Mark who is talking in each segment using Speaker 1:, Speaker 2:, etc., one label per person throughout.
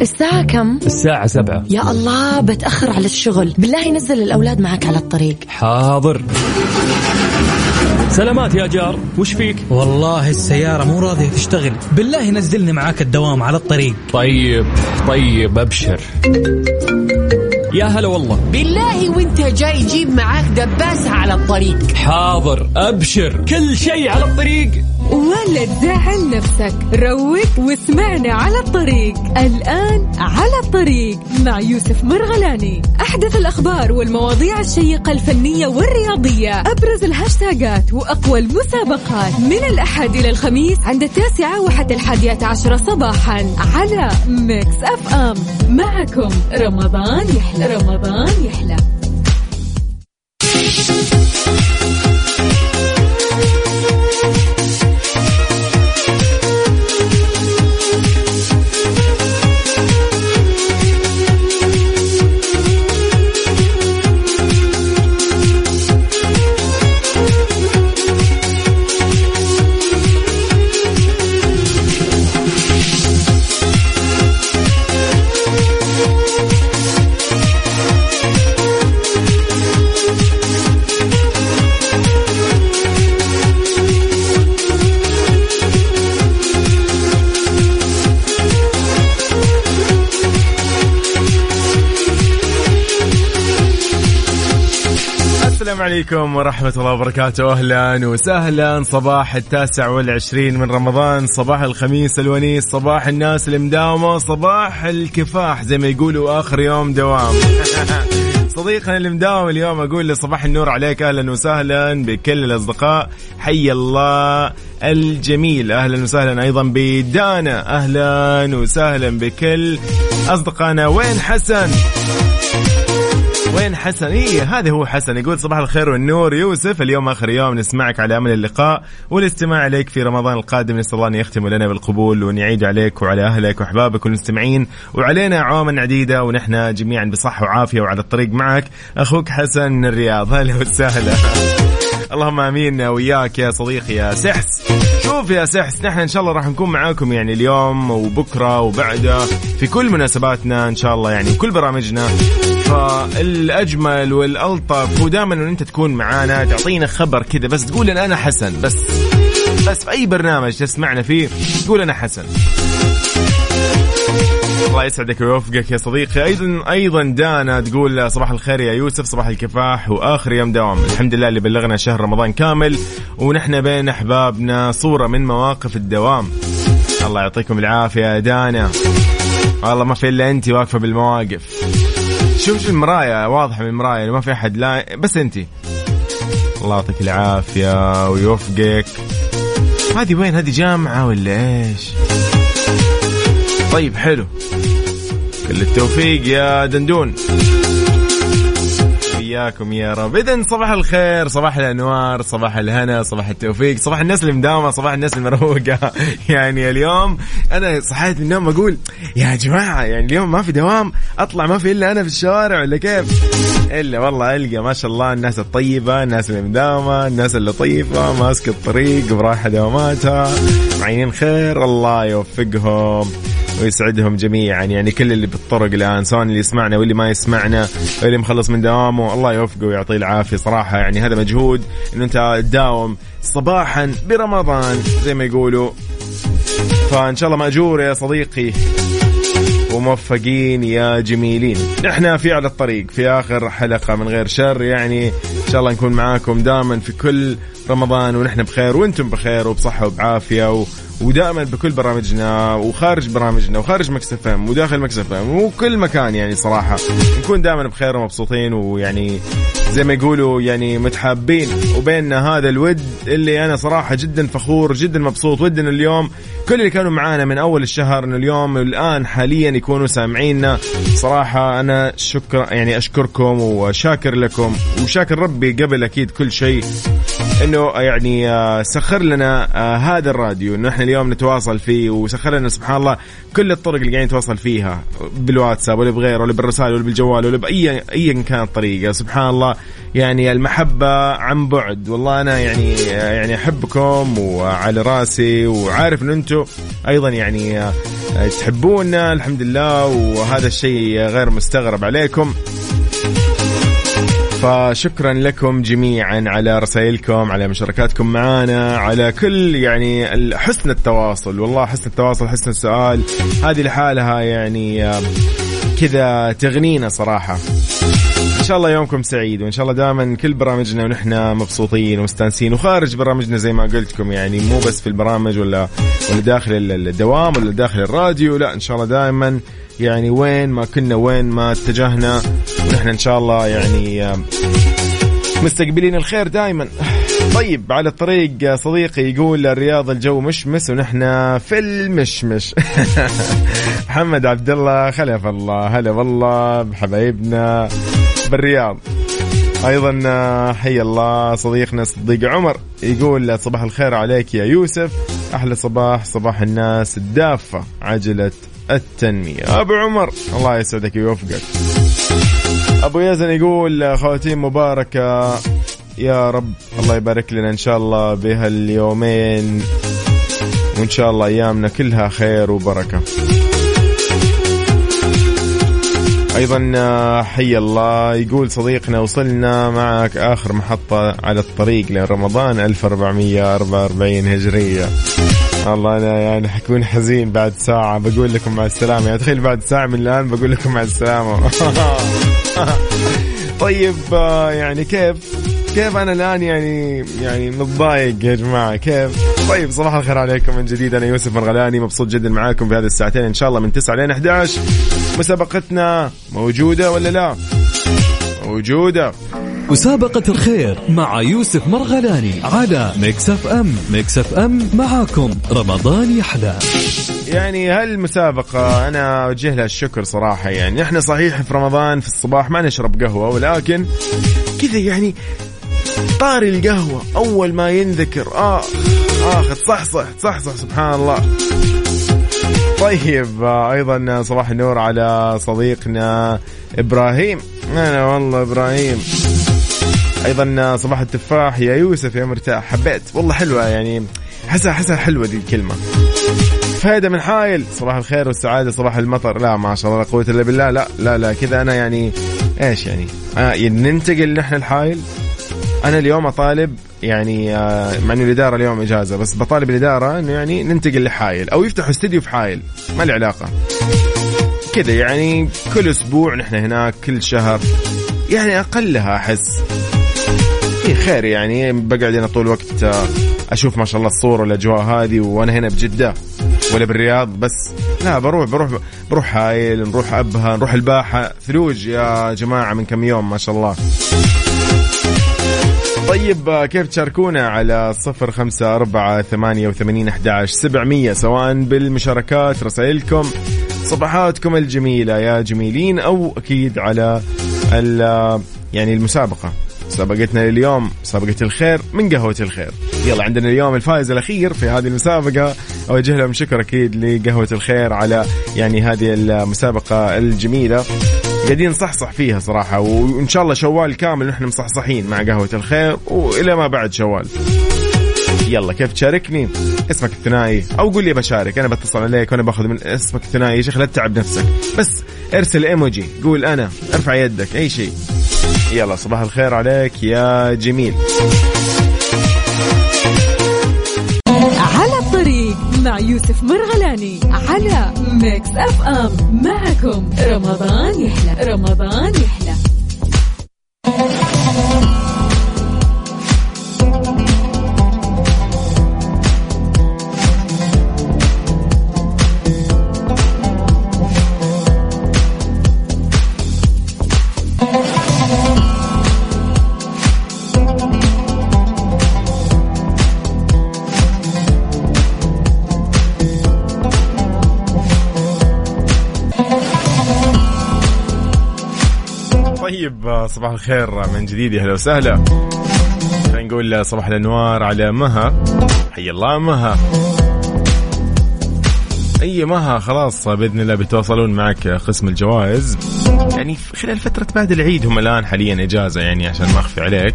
Speaker 1: الساعة كم؟
Speaker 2: الساعة سبعة.
Speaker 1: يا الله بتأخر على الشغل. بالله نزل الأولاد معك على الطريق.
Speaker 2: حاضر. سلامات يا جار. وش فيك؟
Speaker 3: والله السيارة مو راضية تشتغل. بالله نزلني معاك الدوام على الطريق.
Speaker 2: طيب طيب أبشر. يا هلا والله.
Speaker 4: بالله وانت جاي جيب معاك دباسة على الطريق.
Speaker 2: حاضر أبشر. كل شيء على الطريق.
Speaker 5: ولا تزعل نفسك. روق واسمعنا على الطريق. الآن على الطريق مع يوسف مرغلاني. أحدث الأخبار والمواضيع الشيقة الفنية والرياضية أبرز الهاشتاجات وأقوى المسابقات. من الأحد إلى الخميس عند التاسعة وحتى الحادية عشرة صباحا على Mix FM معكم رمضان يحلى. رمضان يحلى.
Speaker 6: عليكم ورحمة الله وبركاته. أهلا وسهلا. صباح التاسع والعشرين من رمضان. صباح الخميس الونيس. صباح الناس المداومة. صباح الكفاح زي ما يقولوا آخر يوم دوام. صديقنا المداوم اليوم أقول له صباح النور عليك. أهلا وسهلا بكل الأصدقاء. حي الله الجميل. أهلا وسهلا أيضا بدانا. أهلا وسهلا بكل أصدقائنا. وين حسن؟ وين حسن؟ إيه هذا هو حسن يقول صباح الخير والنور. يوسف اليوم آخر يوم نسمعك على أمل اللقاء والاستماع عليك في رمضان القادم. نسأل الله أن يختم لنا بالقبول وأن يعيد عليك وعلى أهلك وأحبابك والمستمعين وعلينا عواما عديدة ونحن جميعا بصحة وعافية وعلى الطريق معك. أخوك حسن من الرياض. هلا وسهلا. اللهم آمين. وياك يا صديقي يا سحس. شوف يا سحس نحن إن شاء الله راح نكون معاكم يعني اليوم وبكرة وبعده في كل مناسباتنا إن شاء الله يعني كل برامجنا. فالأجمل والألطف ودائما إن أنت تكون معانا تعطينا خبر كذا بس تقول ان أنا حسن بس بس في أي برنامج تسمعنا فيه تقول أنا حسن. الله يسعدك ويوفقك يا صديقي. أيضا أيضا دانا تقول صباح الخير يا يوسف صباح الكفاح وآخر يوم دوام. الحمد لله اللي بلغنا شهر رمضان كامل ونحن بين أحبابنا صورة من مواقف الدوام. الله يعطيكم العافية يا دانا. والله ما في إلا انت واقفة بالمواقف. شوف المرايه واضحة من المرايه ما في أحد لا بس انت الله يعطيك العافية ويوفقك. هذه وين؟ هذه جامعة ولا إيش؟ طيب حلو. كل التوفيق يا دندون. وياكم يا رب. اذا صباح الخير صباح الأنوار صباح الهنا صباح التوفيق صباح الناس اللي مداومه صباح الناس المروقة. يعني اليوم أنا صحيت من النوم أقول يا جماعة يعني اليوم ما في دوام أطلع ما في إلا أنا في الشوارع ولا كيف؟ إلا والله ألقى ما شاء الله الناس الطيبة الناس اللي مداومه الناس اللي طيبه ماسكه الطريق ورايحه دواماتها. معينين خير الله يوفقهم. ويسعدهم جميعا. يعني كل اللي بالطرق الآن سواء اللي يسمعنا واللي ما يسمعنا واللي مخلص من دوامه الله يوفقه ويعطيه العافية صراحة. يعني هذا مجهود انه أنت تداوم صباحا برمضان زي ما يقولوا. فإن شاء الله مأجور يا صديقي. وموفقين يا جميلين. نحن في على الطريق في آخر حلقة من غير شر. يعني إن شاء الله نكون معاكم دائما في كل رمضان ونحن بخير وأنتم بخير وبصحة وبعافية و... ودائما بكل برامجنا وخارج برامجنا وخارج Mix FM وداخل Mix FM وكل مكان يعني صراحة. نكون دائما بخير ومبسوطين ويعني زي ما يقولوا يعني متحابين. وبيننا هذا الود اللي أنا صراحة جدا فخور جدا مبسوط. ودنا اليوم كل اللي كانوا معانا من أول الشهر إنه اليوم الان حاليا يكونوا سامعيننا. صراحة أنا شكرا يعني أشكركم وشاكر لكم. وشاكر ربي قبل أكيد كل شيء. إنه يعني آه، سخر لنا آه، هذا الراديو إنه إحنا اليوم نتواصل فيه وسخر لنا سبحان الله كل الطرق اللي قاعدين نتواصل فيها بالواتساب ولا بغيره ولا بالرسائل ولا بالجوال ولا بأي ايا كانت الطريقة سبحان الله يعني المحبة عن بعد. والله أنا يعني آه، يعني أحبكم وعلى راسي وعارف ان أنتم أيضا يعني تحبونا الحمد لله وهذا الشيء غير مستغرب عليكم. فشكرا لكم جميعا على رسائلكم على مشاركاتكم معنا على كل يعني حسن التواصل. والله حسن التواصل حسن السؤال. هذه لحالها يعني كذا تغنينا صراحة. إن شاء الله يومكم سعيد وإن شاء الله دائما كل برامجنا ونحن مبسوطين ومستانسين. وخارج برامجنا زي ما قلت لكم يعني مو بس في البرامج ولا ولا داخل الدوام ولا داخل الراديو لا إن شاء الله دائما يعني وين ما كنا وين ما اتجهنا. ونحن إن شاء الله يعني مستقبلين الخير دائما طيب على الطريق صديقي يقول الرياض الجو مشمس ونحن في المشمش. محمد عبد الله خلف الله هلا والله بحبايبنا بالرياض. أيضا حي الله صديقنا صديق عمر يقول صباح الخير عليك يا يوسف. أحلى صباح صباح الناس الدافة عجلة التنمية. أبو عمر. الله يسعدك ويوفقك. أبو يزن يقول خواتيم مباركة. يا رب الله يبارك لنا إن شاء الله بهاليومين وإن شاء الله أيامنا كلها خير وبركة. أيضا حي الله. يقول صديقنا وصلنا معك آخر محطة على الطريق لرمضان 1444 هجرية. والله أنا يعني حكون حزين بعد ساعة. بقول لكم مع السلامة. يعني تخيل بعد ساعة من الآن بقول لكم مع السلامة. طيب آه، يعني كيف؟ كيف أنا الآن يعني يعني متضايق يا جماعة؟ كيف؟ طيب صباح الخير عليكم من جديد. أنا يوسف مرغلاني مبسوط جدا معاكم في هذه الساعتين. إن شاء الله من 9 لين 11 مسابقتنا موجودة ولا لا؟ موجودة.
Speaker 2: مسابقة الخير مع يوسف مرغلاني على ميكس اف ام ميكس اف ام معاكم. رمضان يحلى.
Speaker 6: يعني هالمسابقة أنا أوجه لها الشكر صراحة. يعني إحنا صحيح في رمضان في الصباح ما نشرب قهوة ولكن كذا يعني طاري القهوة أول ما ينذكر. آخ آخ تصحصح تصحصح سبحان الله. طيب أيضا صباح النور على صديقنا إبراهيم. أنا والله إبراهيم. أيضا صباح التفاح يا يوسف يا مرتاح. حبيت. والله حلوة يعني حسها حسها حلوة دي الكلمة. فايده من حايل. صباح الخير والسعادة صباح المطر. لا ما شاء الله لا قوة إلا بالله. لا لا لا كذا أنا يعني إيش يعني؟ آه ننتقل نحن الحايل. أنا اليوم أطالب يعني آه مع إنه الإدارة اليوم إجازة بس بطالب الإدارة إنه يعني ننتقل لحايل أو يفتحوا استديو في حايل ما له علاقة. كذا يعني كل أسبوع نحن هناك كل شهر يعني أقلها أحس. في خير يعني بقعد هنا طول الوقت آه، أشوف ما شاء الله الصور والأجواء هذه وأنا هنا بجدة ولا بالرياض بس لا بروح بروح بروح هايل نروح أبها نروح الباحة. ثلوج يا جماعة من كم يوم ما شاء الله. طيب كيف تشاركونا على صفر خمسة أربعة ثمانية وثمانين أحداش سبعمية؟ سواء بالمشاركات رسائلكم صفحاتكم الجميلة يا جميلين أو أكيد على يعني المسابقة. مسابقتنا لليوم مسابقة الخير من قهوة الخير. يلا عندنا اليوم الفائز الأخير في هذه المسابقة. أوجه لهم شكر أكيد لقهوة الخير على يعني هذه المسابقة الجميلة. قاعدين نصحصح فيها صراحة وإن شاء الله شوال كامل نحن مصحصحين مع قهوة الخير وإلى ما بعد شوال. يلا كيف تشاركني؟ اسمك الثنائي. أو قول لي بشارك أنا بتصل عليك وأنا باخذ من اسمك الثنائي. يا شيخ لا تتعب نفسك بس ارسل إيموجي قول أنا ارفع يدك أي شيء. يلا صباح الخير عليك يا جميل.
Speaker 5: مع يوسف مرغلاني على Mix FM معكم رمضان يحلى. رمضان يحلى.
Speaker 6: صباح الخير من جديد. أهلا وسهلا. نقول صباح الأنوار على مها. حي الله مها. أي مها خلاص بإذن الله بيتواصلون معك قسم الجوائز. يعني خلال فترة بعد العيد هم الآن حاليا إجازة يعني عشان ما أخفي عليك.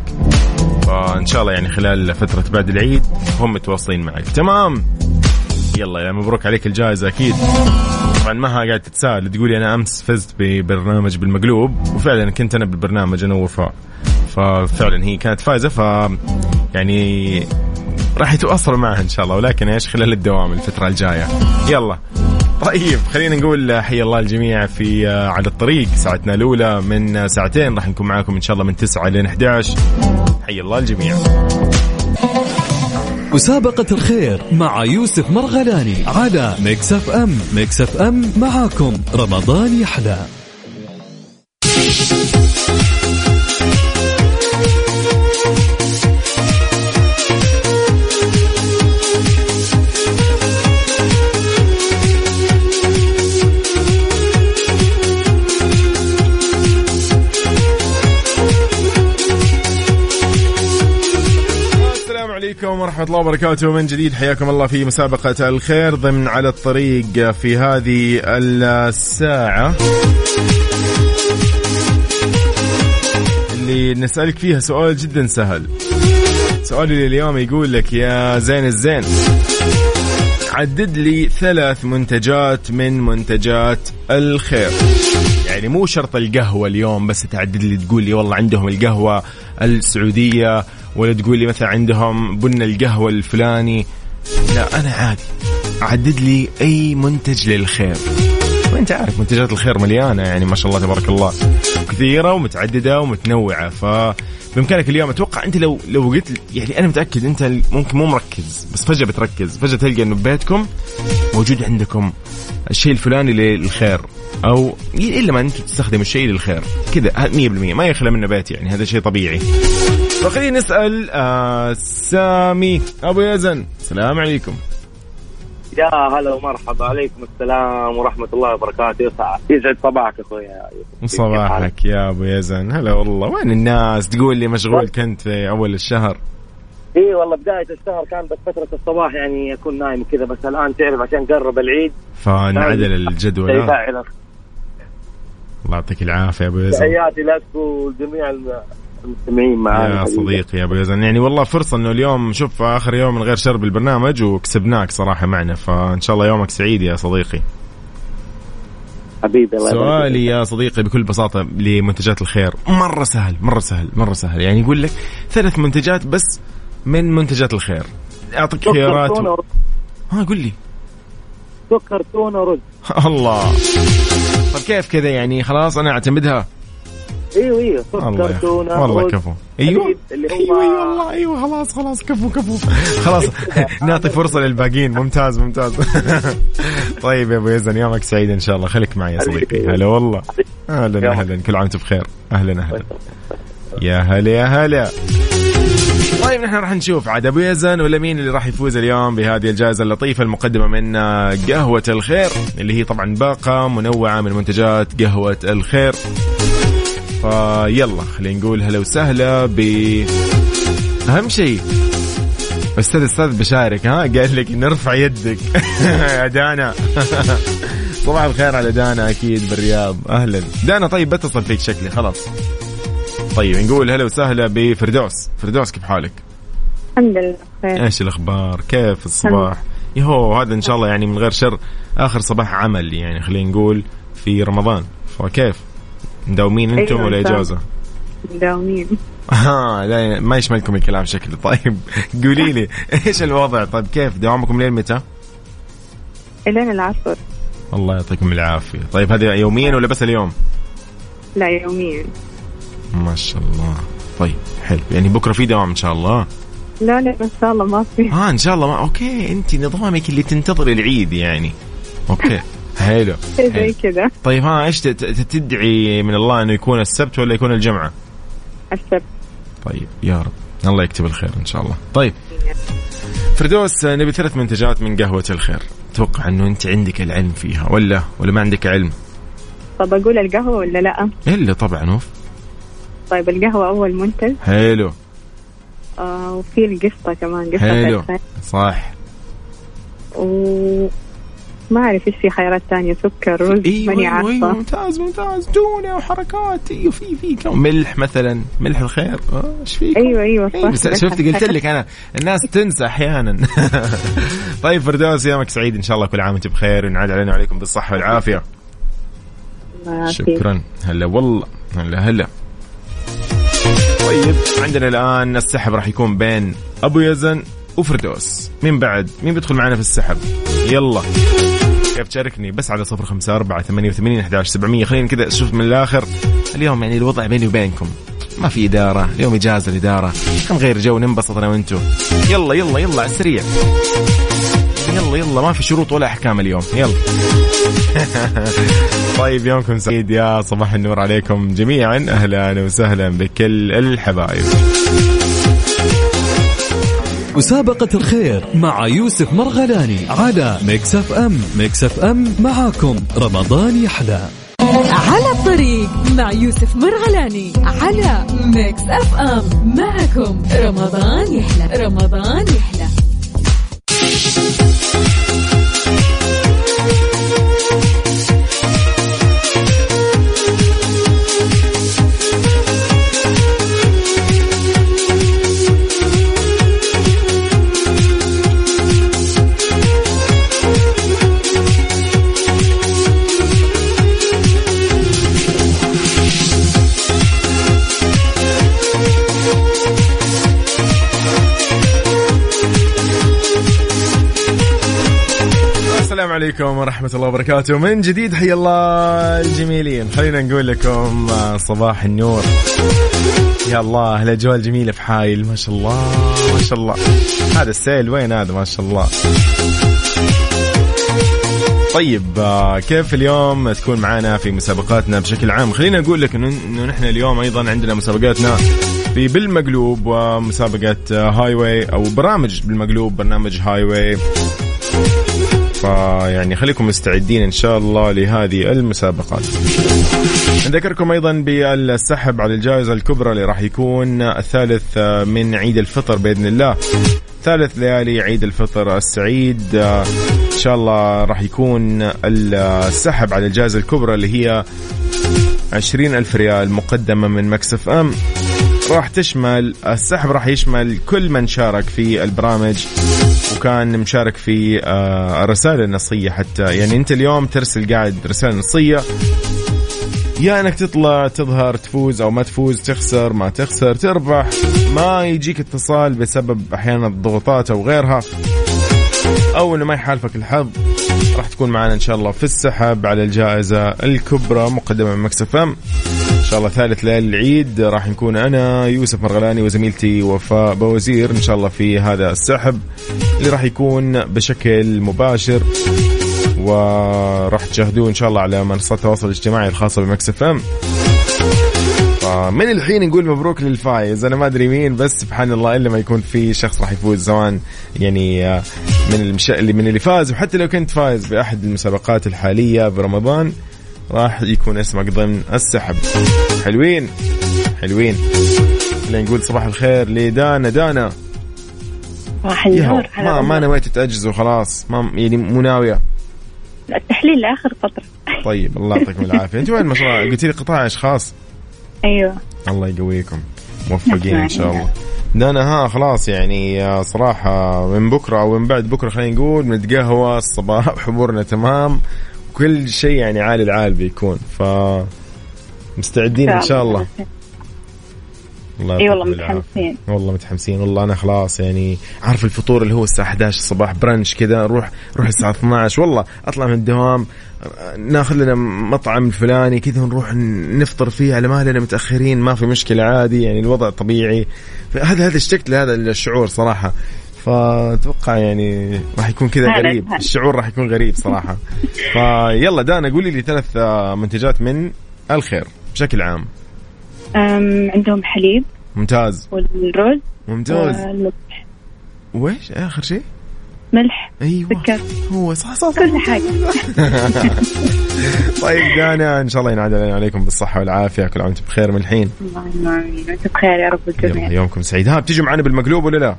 Speaker 6: فإن شاء الله يعني خلال فترة بعد العيد هم متواصلين معك. تمام؟ يلا يا مبروك عليك الجائزة أكيد. طبعا مها قاعد تتساءل تقولي أنا أمس فزت ببرنامج بالمقلوب وفعلا كنت أنا بالبرنامج أنا وفاء ففعلا هي كانت فايزة ف يعني راح يتواصلوا معها إن شاء الله ولكن إيش خلال الدوام الفترة الجاية. يلا. طيب خلينا نقول حي الله الجميع في على الطريق. ساعتنا الأولى من ساعتين راح نكون معاكم إن شاء الله من 9 لين 11 حي الله الجميع.
Speaker 2: مسابقة الخير مع يوسف مرغلاني على Mix FM Mix FM معاكم. رمضان يحلى.
Speaker 6: عليكم ورحمة الله وبركاته. من جديد حياكم الله في مسابقة الخير ضمن على الطريق في هذه الساعة اللي نسألك فيها سؤال جدا سهل. سؤالي لليوم يقول لك يا زين الزين عدد لي ثلاث منتجات من منتجات الخير. يعني مو شرط القهوة اليوم بس تعدد لي تقول لي والله عندهم القهوة السعودية ولا تقول لي مثلا عندهم بن القهوة الفلاني؟ لا أنا عادي. عدد لي أي منتج للخير. وأنت عارف منتجات الخير مليانة يعني ما شاء الله تبارك الله. كثيرة ومتعددة ومتنوعة. ف بامكانك اليوم أتوقع أنت لو لو قلت يعني أنا متأكد أنت ممكن مو مركز بس فجأة بتركز. فجأة تلقى إنه ببيتكم موجود عندكم الشيء الفلاني للخير. أو إلا ما أنت تستخدم الشيء للخير. كذا 100% ما يخلى منه بيت يعني هذا شيء طبيعي. فخلينا نسأل آه سامي. أبو يزن السلام عليكم.
Speaker 7: يا هلا ومرحبا. عليكم السلام ورحمة الله وبركاته. يسعد صباحك اخويا
Speaker 6: صباحك يا أبو يزن. هلا والله. وين الناس؟ تقول لي مشغول كنت في أول الشهر.
Speaker 7: إي والله بداية الشهر كان بس فترة الصباح يعني أكون نايم كذا بس الآن تعرف عشان قرب العيد.
Speaker 6: فنعدل الجدول. الله يعطيك العافية يا أبو يزن.
Speaker 7: تحياتي لك ولجميع المستمعين معانا
Speaker 6: يا صديقي يا أبو يزن يعني والله فرصة إنه اليوم شوف آخر يوم من غير شر بالبرنامج وكسبناك صراحة معنا فإن شاء الله يومك سعيد يا صديقي.
Speaker 7: حبيبي الله
Speaker 6: سؤالي يا صديقي بكل بساطة لمنتجات الخير. مرة سهل مرة سهل مرة سهل. يعني يقول لك ثلاث منتجات بس من منتجات الخير. أعطيك
Speaker 7: سكر
Speaker 6: خيارات
Speaker 7: ورز.
Speaker 6: ها قول لي.
Speaker 7: سكر تونة رز
Speaker 6: الله. طيب كيف كذا يعني؟ خلاص
Speaker 7: أنا
Speaker 6: أعتمدها.
Speaker 7: إيوه
Speaker 6: إيوه
Speaker 7: تونة
Speaker 6: أخي. والله. كفو.
Speaker 7: أيوه. اللي هو
Speaker 6: أيوه أيوه والله أيوه خلاص خلاص كفو كفو. خلاص. نعطي فرصة للباقيين. ممتاز ممتاز. طيب يا أبو يزن يومك سعيد إن شاء الله. خليك معي يا صديقي. هلا والله. أهلا أهلا. كل عام وأنت بخير. أهلا أهلا. يا هلا يا هلا. طيب نحن راح نشوف عاد أبو يزن ولا مين اللي راح يفوز اليوم بهذه الجائزة اللطيفة المقدمة من قهوة الخير اللي هي طبعا باقة منوعة من منتجات قهوة الخير. فيلا خلينا نقول هلا وسهلا ب أهم شيء. أستاذ أستاذ بشارك ها؟ قال لك نرفع يدك. يا دانا. صباح الخير على دانا أكيد بالرياض. أهلا. دانا طيب بتصل فيك شكلي خلاص. طيب نقول هلا وسهلا بفردوس. فردوس كيف حالك؟
Speaker 8: الحمد لله بخير.
Speaker 6: إيش الأخبار؟ كيف الصباح؟ يهو هذا إن شاء الله يعني من غير شر آخر صباح عمل يعني خلينا نقول في رمضان. فكيف؟ مداومين أنتم
Speaker 8: أيوة
Speaker 6: ولا. إجازة؟
Speaker 8: مداومين.
Speaker 6: ها لا ما يشملكم الكلام شكله طيب. قولي لي إيش الوضع؟ طيب كيف؟ دوامكم لين متى؟
Speaker 8: إلين العصر.
Speaker 6: الله يعطيكم العافية. طيب هذا يوميا ولا بس اليوم؟
Speaker 8: لا يوميا.
Speaker 6: ما شاء الله. طيب حلو. يعني بكرة في دوام إن شاء الله؟
Speaker 8: لا لا إن شاء الله ما في.
Speaker 6: آه إن شاء الله ما okay انت نظامك اللي تنتظر العيد يعني. okay. حلو.
Speaker 8: زي. كذا
Speaker 6: طيب ها إيش تدعي من الله إنه يكون السبت ولا يكون الجمعة؟
Speaker 8: السبت.
Speaker 6: طيب يا رب. الله يكتب الخير إن شاء الله. طيب. فردوس نبي ثلاث منتجات من قهوة الخير. أتوقع إنه أنت عندك العلم فيها ولا ولا ما عندك علم؟
Speaker 8: طب أقول القهوة ولا لأ؟
Speaker 6: إلا طبعا أوف.
Speaker 8: طيب القهوة أول منتج.
Speaker 6: حلو.
Speaker 8: آه وفي القشطة كمان قشطة
Speaker 6: حلو. صح.
Speaker 8: و ما أعرف إيش في خيارات تانية سكر رز
Speaker 6: أيوه
Speaker 8: ماني
Speaker 6: أيوه, أيوة ممتاز ممتاز. تونه وحركات. أيوه في في كم. ملح مثلا. ملح الخير. آه، إيش فيك؟
Speaker 8: أيوة
Speaker 6: أيوه
Speaker 8: صح
Speaker 6: بس شفت قلت لك أنا. الناس تنسى أحيانا. طيب فردوس يومك سعيد. إن شاء الله كل عام وأنتم بخير. ونعاد علينا وعليكم
Speaker 8: بالصحة والعافية.
Speaker 6: شكرا. هلا والله. هلا هلا. طيب عندنا الآن السحب راح يكون بين أبو يزن وفردوس. مين بعد مين بيدخل معنا في السحب؟ يلا. كيف تشاركني بس على صفر خمسة أربعة ثمانية وثمانين أحداش سبعمية. خلينا كذا أشوف من الآخر. اليوم يعني الوضع بيني وبينكم. ما في إدارة. اليوم إجازة الإدارة. نغير جو. ننبسط أنا وأنتو. يلا يلا يلا على السريع. يلا يلا. ما في شروط ولا أحكام اليوم. يلا. طيب يومكم سعيد يا صباح النور عليكم جميعا. أهلا وسهلا بكل الحبايب.
Speaker 2: مسابقة الخير مع يوسف مرغلاني على Mix FM Mix FM معاكم. رمضان يحلى.
Speaker 5: على الطريق مع يوسف مرغلاني على Mix FM معكم. رمضان يحلى. رمضان يحلى.
Speaker 6: عليكم ورحمة الله وبركاته. من جديد حي الله الجميلين. خلينا نقول لكم آه، صباح النور. يا الله الأجواء الجميلة في حايل. ما شاء الله ما شاء الله. هذا السيل وين هذا؟ ما شاء الله. طيب آه، كيف اليوم؟ تكون معنا في مسابقاتنا بشكل عام. خلينا نقول لك إنه نحن اليوم أيضا عندنا مسابقاتنا في بالمقلوب ومسابقة آه، highway أو برامج بالمقلوب برنامج highway فيعني خليكم مستعدين إن شاء الله لهذه المسابقات. نذكركم أيضا بالسحب على الجائزة الكبرى اللي راح يكون الثالث من عيد الفطر بإذن الله. ثالث ليالي عيد الفطر السعيد إن شاء الله راح يكون السحب على الجائزة الكبرى اللي هي عشرين ألف ريال مقدمة من مكسف أم راح تشمل السحب راح يشمل كل من شارك في البرامج وكان مشارك في آه، الرسائل النصية حتى. يعني أنت اليوم ترسل قاعد رسالة نصية. يا انك تطلع تظهر تفوز أو ما تفوز تخسر ما تخسر تربح. ما يجيك اتصال بسبب أحيانا الضغوطات أو غيرها. أو انه ما يحالفك الحظ. راح تكون معنا إن شاء الله في السحب على الجائزة الكبرى مقدمة من Mix FM. إن شاء الله ثالث ليالي العيد راح نكون أنا يوسف مرغلاني وزميلتي وفاء بوزير إن شاء الله في هذا السحب اللي راح يكون بشكل مباشر. وراح تشاهدوه إن شاء الله على منصات التواصل الاجتماعي الخاصة ب Mix FM. من الحين نقول مبروك للفايز. أنا ما أدري مين بس سبحان الله إلا ما يكون في شخص راح يفوز. سواء يعني آه، من المش... من اللي فاز. وحتى لو كنت فايز بأحد المسابقات الحالية برمضان راح يكون اسمك ضمن السحب. حلوين حلوين. خلينا نقول صباح الخير لدانا. دانا.
Speaker 8: صباح. النور
Speaker 6: ما ما نويت تاجز وخلاص ما يعني مو ناوية.
Speaker 8: التحليل لآخر فترة.
Speaker 6: طيب الله يعطيكم العافية. أنت وين ما شاء الله قلت لي قطاع أشخاص.
Speaker 8: أيوه.
Speaker 6: الله يقويكم. موفقين إن شاء الله. دانا ها خلاص يعني آه، صراحة من بكرة أو من بعد بكرة خلينا نقول نتقهوى. الصباح حضورنا تمام. كل شيء يعني عالي العال بيكون ف مستعدين إن شاء الله. الله
Speaker 8: إي والله. متحمسين.
Speaker 6: والله متحمسين والله أنا خلاص يعني عارف الفطور اللي هو الساعة 11 الصباح برنش كذا نروح نروح الساعة 12 والله أطلع من الدوام ناخذ لنا مطعم الفلاني كذا ونروح نفطر فيه على ما لنا متأخرين ما في مشكلة عادي يعني الوضع طبيعي. هذا هذا اشتقت لهذا الشعور صراحة. فأتوقع يعني راح يكون كذا غريب. الشعور راح يكون غريب صراحة. فيلا دانا قولي لي ثلاث آه، منتجات من الخير بشكل عام.
Speaker 8: أم عندهم حليب
Speaker 6: ممتاز.
Speaker 8: والرز
Speaker 6: ممتاز.
Speaker 8: والملح.
Speaker 6: وإيش؟ آخر شيء؟
Speaker 8: ملح
Speaker 6: أيوه.
Speaker 8: سكر.
Speaker 6: هو صح صح, صح.
Speaker 8: كل حاجة.
Speaker 6: طيب دانا إن شاء الله ينعاد عليكم بالصحة والعافية. كل عام وأنتم بخير من الحين.
Speaker 8: اللهم امين وانت بخير يا رب الجميع.
Speaker 6: يومكم سعيد. ها بتيجوا معنا بالمقلوب ولا لا؟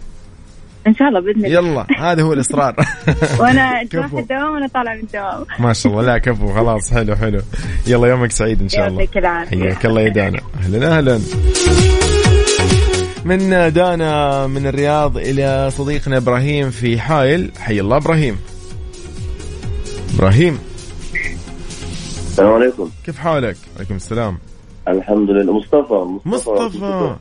Speaker 8: إن شاء الله بإذن الله.
Speaker 6: يلا هذا هو الإصرار.
Speaker 8: وأنا
Speaker 6: كفو.
Speaker 8: رايح الدوام وأنا طالعه من الدوام.
Speaker 6: ما شاء الله. لا كفو. خلاص حلو حلو. يلا يومك سعيد إن شاء الله.
Speaker 8: يعطيك العافية.
Speaker 6: حياك الله يا دانا. أهلا أهلا. من دانا من الرياض إلى صديقنا إبراهيم في حايل. حي الله إبراهيم. إبراهيم.
Speaker 7: السلام عليكم.
Speaker 6: كيف حالك؟ عليكم السلام.
Speaker 7: الحمد لله. مصطفى
Speaker 6: مصطفى.
Speaker 7: أي.
Speaker 6: مصطفى.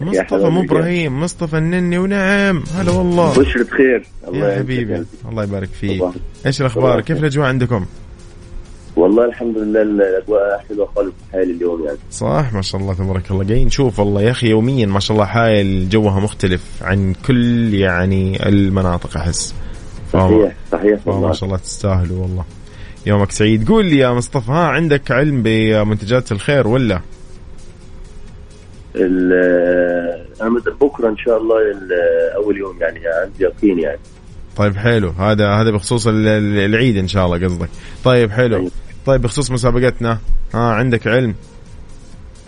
Speaker 6: مو إبراهيم مصطفى النني ونعم. هلا والله.
Speaker 7: بشرة خير الله
Speaker 6: يا حبيبي. الله يبارك فيك. إيش
Speaker 7: الأخبار.
Speaker 6: كيف الأجواء عندكم؟
Speaker 7: والله الحمد لله الأجواء حلوة خالص حالي اليوم يعني.
Speaker 6: صح ما شاء الله تبارك الله. جاي نشوف والله يا أخي يوميا ما شاء الله حايل جوها مختلف عن كل يعني المناطق أحس.
Speaker 7: صحيح صحيح
Speaker 6: ما
Speaker 7: والله.
Speaker 6: شاء الله تستاهلوا والله. يومك سعيد. قول لي يا مصطفى ها عندك علم بمنتجات الخير ولا؟
Speaker 7: أنا بكرة إن شاء الله ال- أول يوم يعني عندي يقين يعني.
Speaker 6: طيب حلو. هذا هذا بخصوص ال- ال- العيد إن شاء الله قصدك. طيب حلو.
Speaker 7: أيوة.
Speaker 6: طيب بخصوص مسابقتنا. ها عندك علم؟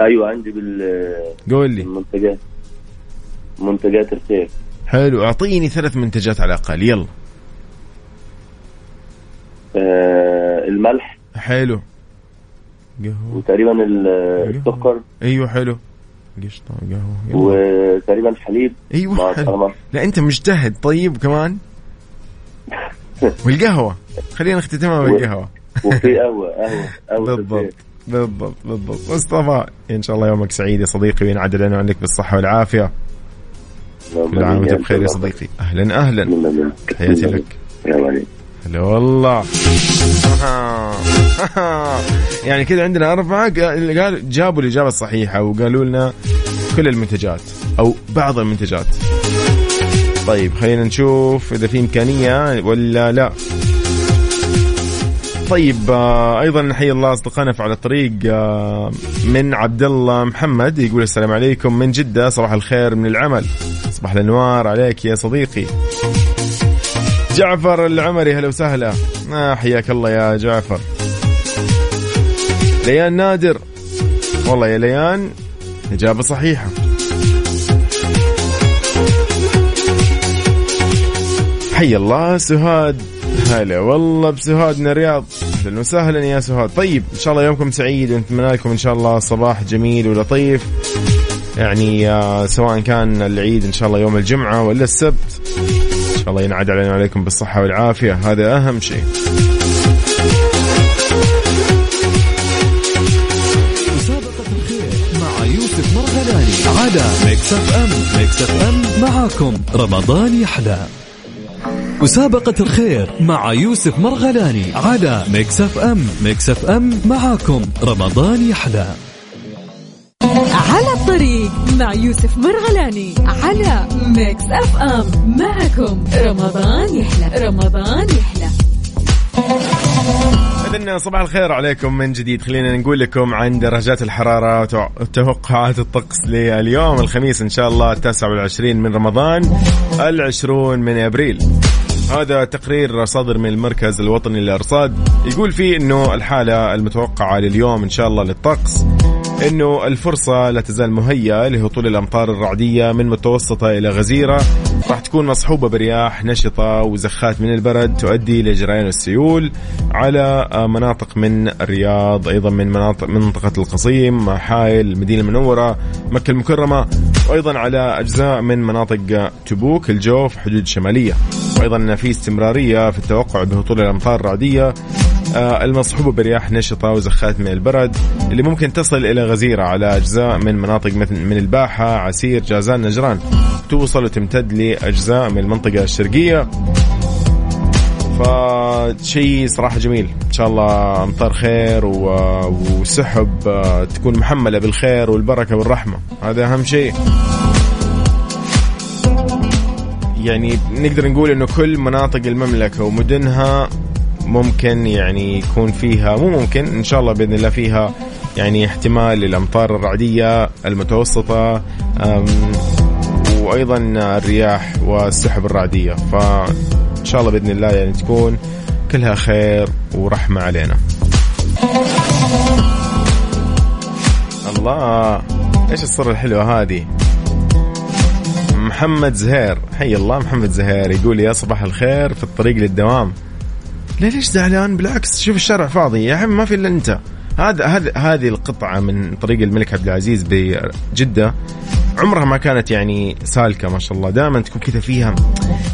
Speaker 7: أيوه عندي بال
Speaker 6: قول لي.
Speaker 7: المنتجات منتجات الخير.
Speaker 6: حلو. أعطيني ثلاث منتجات على الأقل. يلا.
Speaker 7: آه الملح.
Speaker 6: حلو.
Speaker 7: وتقريبا ال- السكر.
Speaker 6: أيوه حلو. قشطة قهوة. يلا.
Speaker 7: وتقريبا الحليب مع
Speaker 6: أيوه
Speaker 7: السلامة.
Speaker 6: لا أنت مجتهد طيب كمان. والقهوة. خلينا نختتمها بالقهوة.
Speaker 7: وفي قهوة قهوة قهوة
Speaker 6: بالضبط. بالضبط بالضبط. مصطفى إن شاء الله يومك سعيد يا صديقي وينعاد علينا وعليك بالصحة والعافية. كل عام وانت بخير يا صديقي. أهلا أهلا. تحياتي لك. هلا والله يعني كذا عندنا أربعة قال جابوا الإجابة الصحيحة وقالوا لنا كل المنتجات أو بعض المنتجات. طيب خلينا نشوف إذا في إمكانية ولا لا. طيب آه، أيضا نحيي الله أصدقائنا في على الطريق آه، من عبد الله محمد يقول السلام عليكم من جدة صباح الخير من العمل. صباح الأنوار عليك يا صديقي. جعفر العمري هلا وسهلا. آه حياك الله يا جعفر. ليان نادر. والله يا ليان إجابة صحيحة. حي الله سهاد. هلا والله بسهاد من الرياض. أهلا وسهلا يا سهاد. طيب إن شاء الله يومكم سعيد. ونتمنى لكم إن شاء الله صباح جميل ولطيف. يعني آه، سواء كان العيد إن شاء الله يوم الجمعة ولا السبت. الله ينعاد علينا وعليكم بالصحة والعافية. هذا أهم شيء.
Speaker 2: مسابقة الخير مع يوسف مرغلاني. على Mix FM Mix FM معاكم. رمضان يحلى. مسابقة الخير مع يوسف مرغلاني. على Mix FM Mix FM معاكم. رمضان يحلى.
Speaker 5: مع يوسف مرغلاني على Mix FM معكم رمضان يحلى رمضان يحلى.
Speaker 6: إذن صباح الخير عليكم من جديد. خلينا نقول لكم عن درجات الحرارة وتوقعات الطقس لليوم. الخميس إن شاء الله التاسع والعشرين من رمضان العشرون من أبريل. هذا تقرير صادر من المركز الوطني للأرصاد. يقول فيه أنه الحالة المتوقعة لليوم إن شاء الله للطقس إنه الفرصة لا تزال مهيئة لهطول الأمطار الرعدية من متوسطة إلى غزيرة. راح تكون مصحوبة برياح نشطة وزخات من البرد تؤدي لجريان السيول على مناطق من الرياض أيضا من مناطق من منطقة القصيم حائل المدينة المنورة مكة المكرمة وأيضا على أجزاء من مناطق تبوك الجوف حدود الشماليه وأيضا في استمرارية في التوقع بهطول الأمطار الرعدية. المصحوبة برياح نشطة وزخات من البرد اللي ممكن تصل إلى غزيرة على أجزاء من مناطق مثل من الباحة عسير جازان نجران. توصل وتمتد لأجزاء من المنطقة الشرقية. فشيء صراحة جميل. إن شاء الله أمطار خير و- وسحب آه، تكون محملة بالخير والبركة والرحمة. هذا أهم شيء. يعني نقدر نقول إنه كل مناطق المملكة ومدنها ممكن يعني يكون فيها مو ممكن إن شاء الله بإذن الله فيها يعني احتمال للأمطار الرعدية المتوسطة وأيضا الرياح والسحب الرعدية. فإن شاء الله بإذن الله يعني تكون كلها خير ورحمة علينا. الله إيش الصورة الحلوة هذه؟ محمد زهير حي الله محمد زهير يقول يا صباح الخير في الطريق للدوام. لا ليش زعلان؟ بالعكس شوف الشارع فاضي. يا حبيبي ما في إلا أنت. هذا هذا هذه القطعة من طريق الملك عبد العزيز بجدة. عمرها ما كانت يعني سالكة ما شاء الله. دائما تكون كذا فيها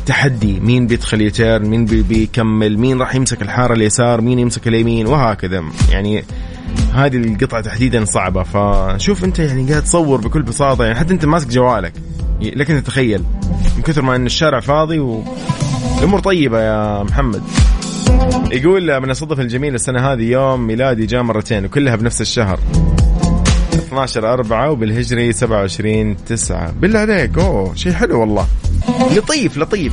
Speaker 6: تحدي. مين بيدخل يتيرن مين بي بيكمل؟ مين راح يمسك الحارة اليسار؟ مين يمسك اليمين؟ وهكذا. يعني هذه القطعة تحديدا صعبة. فشوف أنت يعني قاعد تصور بكل بساطة. يعني حتى أنت ماسك جوالك. لكن تتخيل من كثر ما إن الشارع فاضي والامور طيبة يا محمد. يقول من الصدف الجميلة السنة هذه يوم ميلادي جاء مرتين وكلها بنفس الشهر. 12 4 وبالهجري 27 9 بالله عليك أوه شيء حلو والله. لطيف لطيف.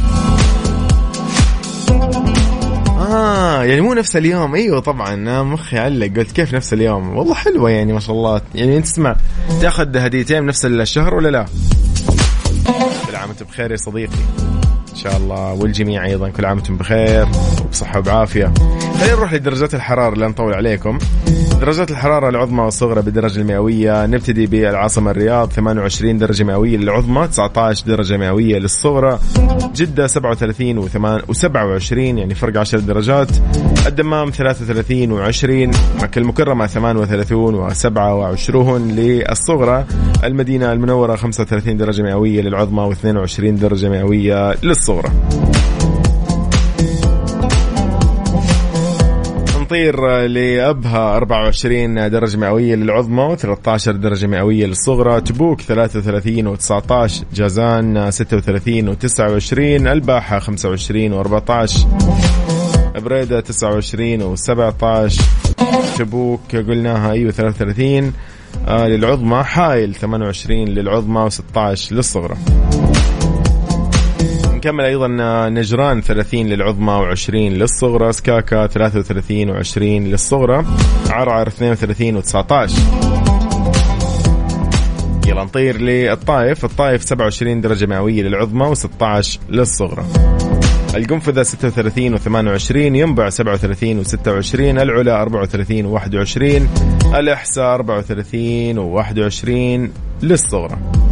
Speaker 6: آه يعني مو نفس اليوم. أيوه طبعا مخي علق. قلت كيف نفس اليوم؟ والله حلوة يعني ما شاء الله. يعني أنت تسمع تأخذ هديتين نفس الشهر ولا لا؟ كل عام وانت بخير يا صديقي. شاء الله. والجميع أيضا كل عام وأنتم بخير وبصحة وبعافية. خلينا نروح لدرجات الحرارة لا نطول عليكم. درجات الحرارة العظمى والصغرى بالدرجة المئوية. نبتدي بالعاصمة الرياض 28 درجة مئوية للعظمى 19 درجة مئوية للصغرى. جدة 37 و27 يعني فرق 10 درجات. الدمام 33 و20 مكة المكرمة 38 و27 للصغرى. المدينة المنورة 35 درجة مئوية للعظمى و22 درجة مئوية للصغرى. نطير لأبها 24 درجة مئوية للعظمى و13 درجة مئوية للصغرى تبوك 33 و19 جازان 36 و29 ألباحة 25 و14 بريدة 29 و17 تبوك قلناها أيوه 33 آه للعظمى حايل 28 للعظمى و16 للصغرى. نكمل أيضا نجران 30 للعظمى و20 للصغرى سكاكا 33 و20 للصغرى عرعر 32 و19 يلا نطير للطائف. الطائف 27 درجة مئوية للعظمى و16 للصغرى. القنفذة 36 و28 ينبع 37 و26 العلا 34 و21 الإحساء 34 و21 للصغرى.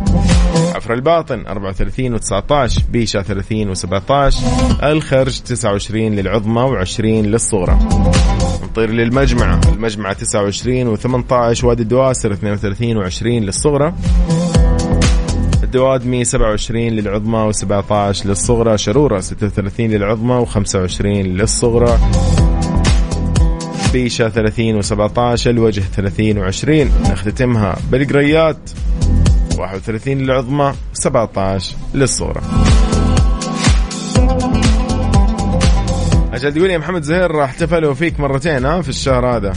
Speaker 6: عفر الباطن 34 و19 بيشة 30 و17 الخرج 29 للعظمى و20 للصغرى نطير للمجمعة المجمعة 29 و18 وادي الدواسر 32 و20 للصغرى الدوادمي 27 للعظمى و17 للصغرى شرورة 36 للعظمى و25 للصغرى. بيشة 30 و17 الوجه 30 و20 نختتمها بالقريات. 31 للعظمى 17 للصورة. عشان تقول يا محمد زهير احتفلوا فيك مرتين ها في الشهر هذا.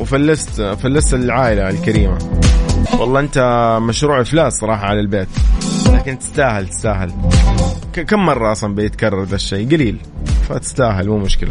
Speaker 6: وفلست فلست العائلة الكريمة. والله أنت مشروع إفلاس صراحة على البيت. لكن تستاهل تستاهل. كم مرة أصلا بيتكرر ذا الشيء؟ قليل. فتستاهل مو مشكلة.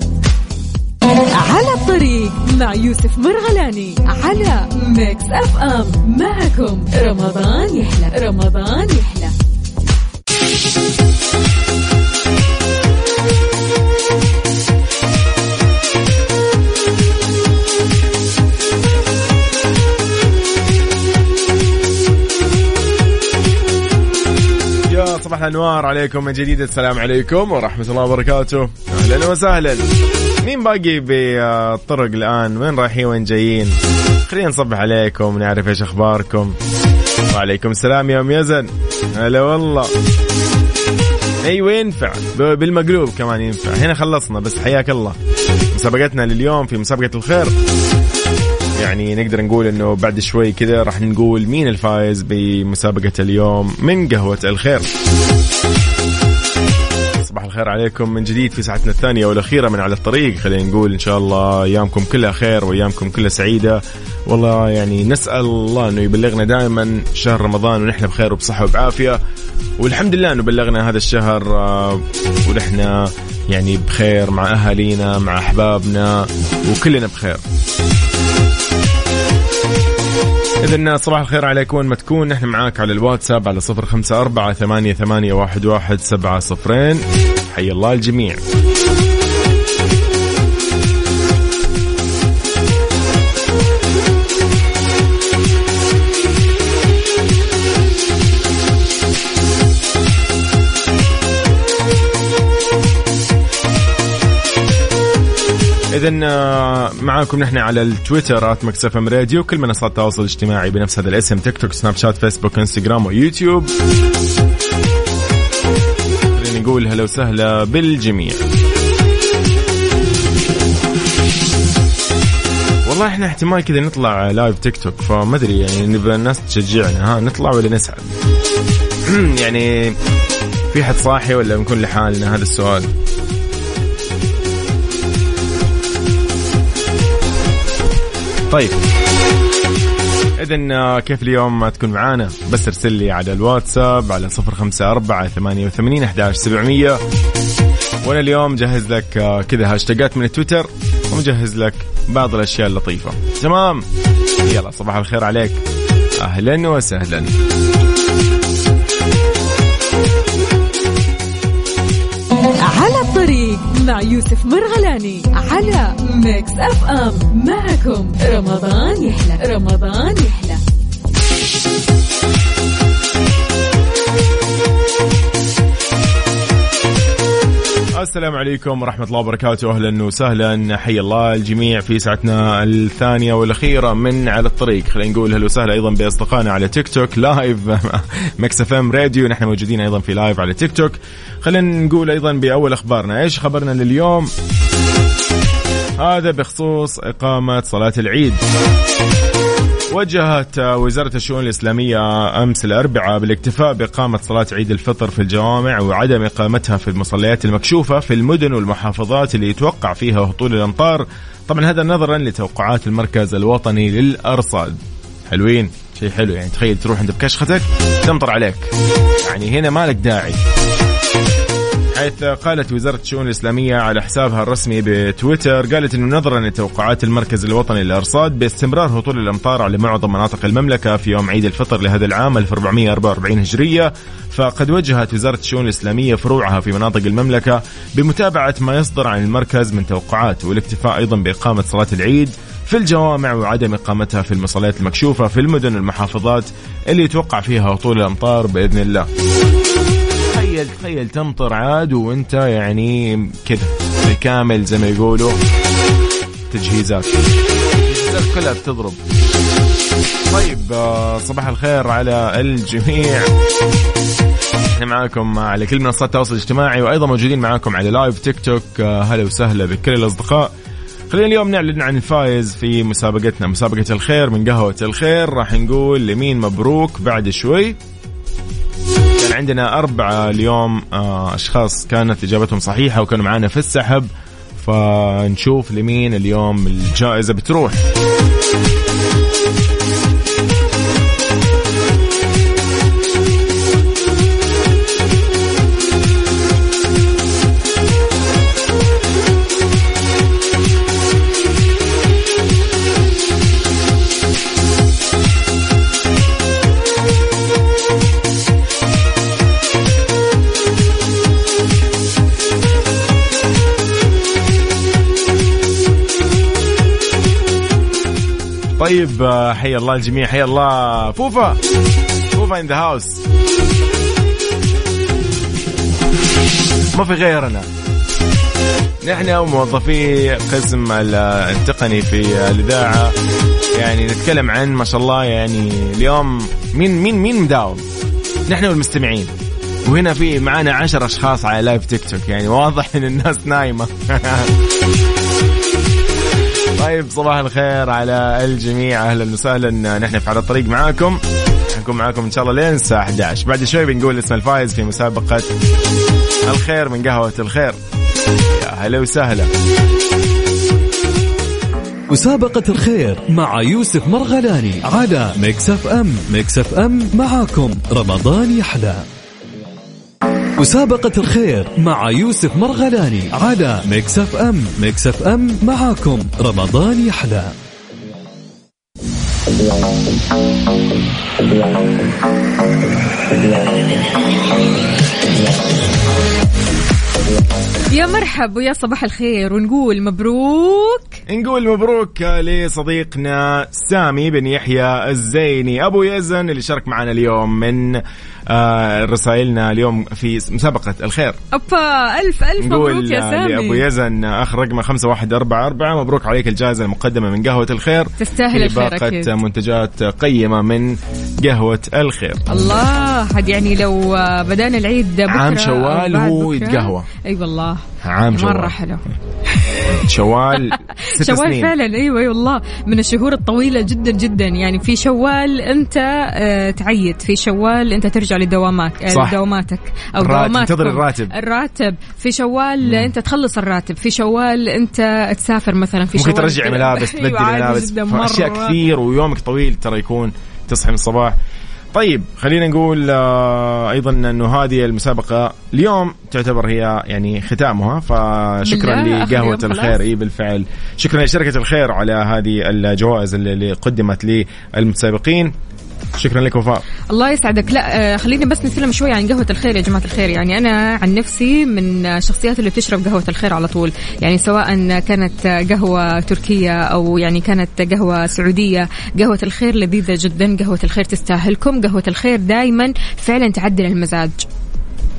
Speaker 5: على الطريق مع يوسف مرغلاني على Mix FM معكم رمضان يحلى. رمضان يحلى.
Speaker 6: صباح الأنوار عليكم من جديد. السلام عليكم ورحمة الله وبركاته. أهلا وسهلا. مين باقي بالطرق الآن؟ وين رايحين؟ وين جايين؟ خلينا نصبح عليكم نعرف إيش أخباركم. وعليكم السلام يا أم يزن. هلا والله. أيوه ينفع بالمقلوب كمان ينفع. هنا خلصنا بس حياك الله. مسابقتنا لليوم في مسابقة الخير. يعني نقدر نقول إنه بعد شوي كذا راح نقول مين الفايز بمسابقة اليوم من قهوة الخير. الخير عليكم من جديد في ساعتنا الثانية والأخيرة من على الطريق. خلينا نقول إن شاء الله أيامكم كلها خير وأيامكم كلها سعيدة. والله يعني نسأل الله أنه يبلغنا دائما شهر رمضان ونحن بخير وبصحة وبعافية. والحمد لله أنه بلغنا هذا الشهر آه، ونحن يعني بخير مع أهالينا مع أحبابنا وكلنا بخير. إذا صباح الخير عليك وين ما تكون نحن معاك على الواتساب على صفر خمسة أربعة ثمانية, ثمانية واحد, واحد سبعة صفرين. حي الله الجميع. إذا معاكم نحن على التويتر at Mix FM Radio كل منصات التواصل الاجتماعي بنفس هذا الاسم تيك توك سناب شات فيسبوك إنستغرام ويوتيوب. خلينا نقول هلا وسهلا بالجميع. والله إحنا احتمال كذا نطلع لايف تيك توك فما أدري يعني نبغى الناس تشجعنا ها نطلع ولا نسعد يعني في حد صاحي ولا بنكون لحالنا؟ هذا السؤال. طيب. إذا كيف اليوم؟ ما تكون معانا. بس ارسل لي على الواتساب على صفر خمسة أربعة ثمانية وثمانين أحداش سبعمية. وأنا اليوم جهز لك آه، كذا هاشتاجات من التويتر ومجهز لك بعض الأشياء اللطيفة. تمام؟ يلا صباح الخير عليك. أهلا وسهلا.
Speaker 5: مع يوسف مرغلاني على Mix FM معكم رمضان يحلى رمضان يحلى.
Speaker 6: السلام عليكم ورحمة الله وبركاته. أهلا وسهلا. حي الله الجميع في ساعتنا الثانية والأخيرة من على الطريق. خلينا نقول هلا وسهلا أيضا بأصدقائنا على تيك توك live Mix FM Radio. نحن موجودين أيضا في live على تيك توك. خلينا نقول أيضا بأول أخبارنا. إيش خبرنا لليوم؟ هذا بخصوص إقامة صلاة العيد. وجهت وزارة الشؤون الإسلامية أمس الأربعاء بالاكتفاء بإقامة صلاة عيد الفطر في الجوامع وعدم إقامتها في المصليات المكشوفة في المدن والمحافظات اللي يتوقع فيها هطول الأمطار. طبعا هذا نظرا لتوقعات المركز الوطني للأرصاد. حلوين؟ شيء حلو يعني. تخيل تروح عند بكشختك تمطر عليك. يعني هنا مالك داعي. حيث قالت وزارة الشؤون الإسلامية على حسابها الرسمي بتويتر قالت أنه نظرا لتوقعات المركز الوطني للأرصاد باستمرار هطول الأمطار على معظم مناطق المملكة في يوم عيد الفطر لهذا العام 1444 هجرية. فقد وجهت وزارة الشؤون الإسلامية فروعها في مناطق المملكة بمتابعة ما يصدر عن المركز من توقعات والاكتفاء أيضا بإقامة صلاة العيد في الجوامع وعدم إقامتها في المصليات المكشوفة في المدن والمحافظات اللي يتوقع فيها هطول الأمطار بإذن الله. تخيل تخيل تمطر عاد وانت يعني كذا بالكامل زي ما يقولوا تجهيزات. التجهيزات كلها بتضرب. طيب آه، صباح الخير على الجميع. إحنا معاكم على كل منصات التواصل الاجتماعي وأيضا موجودين معاكم على لايف تيك توك هلا وسهلا بكل الأصدقاء. خلينا اليوم نعلن عن الفائز في مسابقتنا مسابقة الخير من قهوة الخير. راح نقول لمين مبروك بعد شوي؟ كان عندنا أربعة اليوم آه، أشخاص كانت إجابتهم صحيحة وكانوا معانا في السحب فنشوف لمين اليوم الجائزة بتروح. طيب آه، حيا الله الجميع حيا الله فوفا. فوفا in the house ما في غيرنا. نحن وموظفي قسم ال- التقني في الإذاعة. يعني نتكلم عن ما شاء الله يعني اليوم مين مين مين مداوم؟ نحن والمستمعين. وهنا في معانا عشر أشخاص على live تيك توك يعني واضح إن الناس نايمة. طيب صباح الخير على الجميع. أهلا وسهلا. نحن في على الطريق معاكم. حنكون معاكم إن شاء الله لين الساعة 11 بعد شوي بنقول اسم الفائز في مسابقة الخير من قهوة الخير. يا هلا وسهلا.
Speaker 2: مسابقة الخير مع يوسف مرغلاني على Mix FM. Mix FM معاكم. رمضان يحلى. مسابقة الخير مع يوسف مرغلاني على M Mix FM معاكم. رمضان يحلى.
Speaker 5: يا مرحب ويا صباح الخير ونقول مبروك.
Speaker 6: نقول مبروك لصديقنا سامي بن يحيى الزيني. أبو يزن اللي شارك معنا اليوم من آه، رسائلنا اليوم في مسابقة الخير.
Speaker 5: أبا ألف ألف
Speaker 6: نقول
Speaker 5: مبروك يا سامي.
Speaker 6: يزن آخر رقم 5144 مبروك عليك الجائزة المقدمة من قهوة الخير.
Speaker 5: تستاهل الخير أكيد.
Speaker 6: منتجات قيمة من قهوة الخير.
Speaker 5: الله هاد يعني لو آه، بدأنا العيد بكرة
Speaker 6: عام شوال هو. يتقهوى.
Speaker 5: أي والله.
Speaker 6: عام شوال
Speaker 5: مرة حلو.
Speaker 6: شوال ست
Speaker 5: شوال
Speaker 6: سنين.
Speaker 5: فعلا. أيوه اي والله من الشهور الطويلة جدا جدا. يعني في شوال أنت آه، تعيد. في شوال أنت ترجع لدوامك آه،
Speaker 6: صح.
Speaker 5: لدواماتك أو
Speaker 6: الراتب،
Speaker 5: دواماتكم.
Speaker 6: تنتظر الراتب.
Speaker 5: الراتب. في شوال أنت تخلص الراتب. في شوال أنت تسافر مثلا. في
Speaker 6: ممكن
Speaker 5: شوال
Speaker 6: ترجع ملابس تبدل
Speaker 5: أيوة، عادي
Speaker 6: ملابس.
Speaker 5: أشياء.
Speaker 6: كثير ويومك طويل ترى يكون تصحى من الصباح. طيب خلينا نقول آه، أيضا إنه هذه المسابقة اليوم تعتبر هي يعني ختامها فشكرا
Speaker 5: لقهوة.
Speaker 6: الخير. إي بالفعل. شكرا لشركة الخير على هذه الجوائز اللي قدمت للمتسابقين. شكرا لك وفاء.
Speaker 5: الله يسعدك. لا آه، خليني بس نتكلم شوي عن قهوة الخير يا جماعة الخير. يعني أنا عن نفسي من الشخصيات اللي بتشرب قهوة الخير على طول. يعني سواء كانت قهوة تركية أو يعني كانت قهوة سعودية قهوة الخير لذيذة جدا قهوة الخير تستاهلكم. قهوة الخير دايما فعلا تعدل المزاج.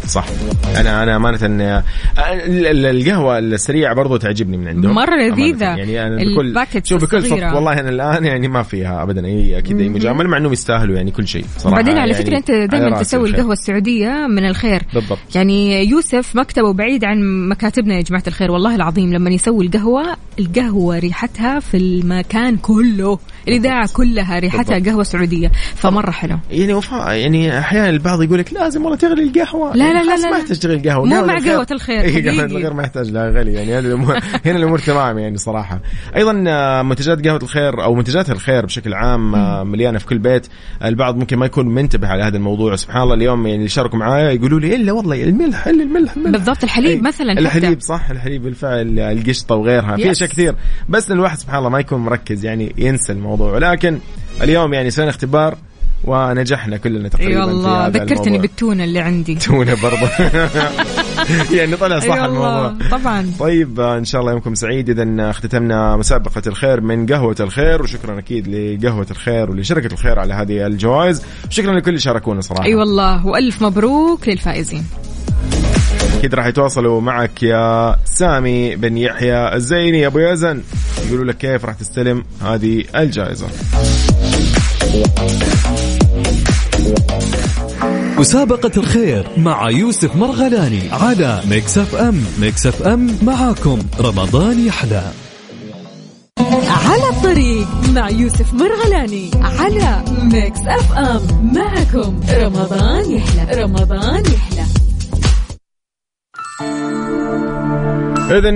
Speaker 6: صح. أنا أنا أمانة ال- ال- القهوة السريعة برضو تعجبني من عندهم. أمانة.
Speaker 5: لذيذة.
Speaker 6: يعني أنا بكل شوف بكل. صدق والله أنا الآن يعني ما فيها ابدا اي أكيد أي مجاملة مع إنهم يستاهلوا يعني كل شيء صراحة.
Speaker 5: بعدين على
Speaker 6: يعني
Speaker 5: فكرة أنت
Speaker 6: على
Speaker 5: دائما تسوي
Speaker 6: الخير.
Speaker 5: القهوة السعودية من الخير.
Speaker 6: بالضبط.
Speaker 5: يعني يوسف مكتبه بعيد عن مكاتبنا يا جماعة الخير والله العظيم لما يسوي القهوة القهوة ريحتها في المكان كله. الإذاعة كلها ريحتها
Speaker 6: بالضبط.
Speaker 5: قهوة سعودية. فمرة حلو.
Speaker 6: يعني وفاء يعني أحيانا البعض يقول لك لازم والله تغلي القهوة.
Speaker 5: لا، لا، لا، لا،
Speaker 6: ما. يحتاج تغلي القهوه
Speaker 5: مو مع قهوة الخير،
Speaker 6: إيه،
Speaker 5: قهوة.
Speaker 6: الخير ما يحتاج لها غلي يعني هذه الأمور هنا الأمور تمام يعني صراحة أيضا آه، منتجات قهوة الخير أو منتجات الخير بشكل عام آه، مليانة في كل بيت البعض ممكن ما يكون منتبه على هذا الموضوع سبحان الله اليوم يعني اللي شاركوا معايا يقولوا لي إلا والله الملح إلا الملح, الملح.
Speaker 5: بالضبط الحليب مثلا.
Speaker 6: الحليب صح الحليب بالفعل القشطة وغيرها في. أشياء كثير بس الواحد سبحان الله ما يكون مركز يعني ينسى الموضوع ولكن اليوم يعني سوينا اختبار ونجحنا كلنا
Speaker 5: اي
Speaker 6: تقريبا في
Speaker 5: والله
Speaker 6: هذا
Speaker 5: ذكرتني. بالتونة اللي عندي.
Speaker 6: تونة برضه يعني طلع صح
Speaker 5: اي
Speaker 6: الموضوع.
Speaker 5: والله طبعا.
Speaker 6: طيب آه، إن شاء الله يومكم سعيد. اذا اختتمنا مسابقة الخير من قهوة الخير وشكرا أكيد لقهوة الخير ولشركة الخير على هذه الجوائز. شكرا لكل اللي شاركونا صراحة.
Speaker 5: اي والله وألف مبروك للفائزين.
Speaker 6: أكيد راح يتواصلوا معك يا سامي بن يحيى الزيني. أبو يزن يقولوا لك كيف راح تستلم هذه الجائزة؟
Speaker 2: مسابقة الخير مع يوسف مرغلاني على Mix FM Mix FM معاكم. رمضان يحلى.
Speaker 5: على الطريق مع يوسف مرغلاني على Mix FM معكم رمضان يحلى. رمضان يحلى.
Speaker 6: اذا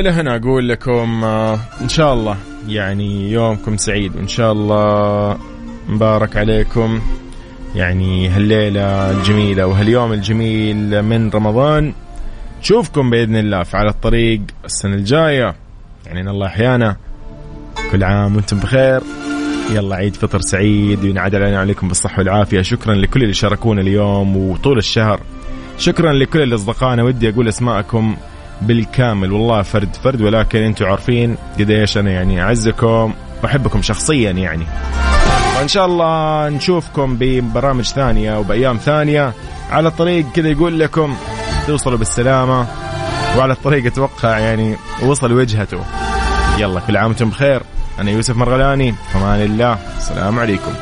Speaker 6: إلى هنا أقول لكم آه، إن شاء الله يعني يومكم سعيد. وان شاء الله مبارك عليكم. يعني هالليلة الجميلة وهاليوم الجميل من رمضان نشوفكم بإذن الله في على الطريق السنة الجاية. يعني إن الله أحيانا كل عام وأنتم بخير. يلا عيد فطر سعيد وينعاد علينا وعليكم بالصحة والعافية. شكرا لكل اللي شاركونا اليوم وطول الشهر. شكرا لكل الأصدقائنا ودي أقول أسماءكم بالكامل. والله فرد فرد ولكن أنتم عارفين قديش أنا يعني أعزكم وأحبكم شخصيا يعني. وإن شاء الله نشوفكم ببرامج ثانية وبأيام ثانية. على الطريق كذا يقول لكم توصلوا بالسلامة وعلى الطريق أتوقع يعني وصل وجهته. يلا كل عام وأنتم بخير. أنا يوسف مرغلاني. فمان الله. السلام عليكم.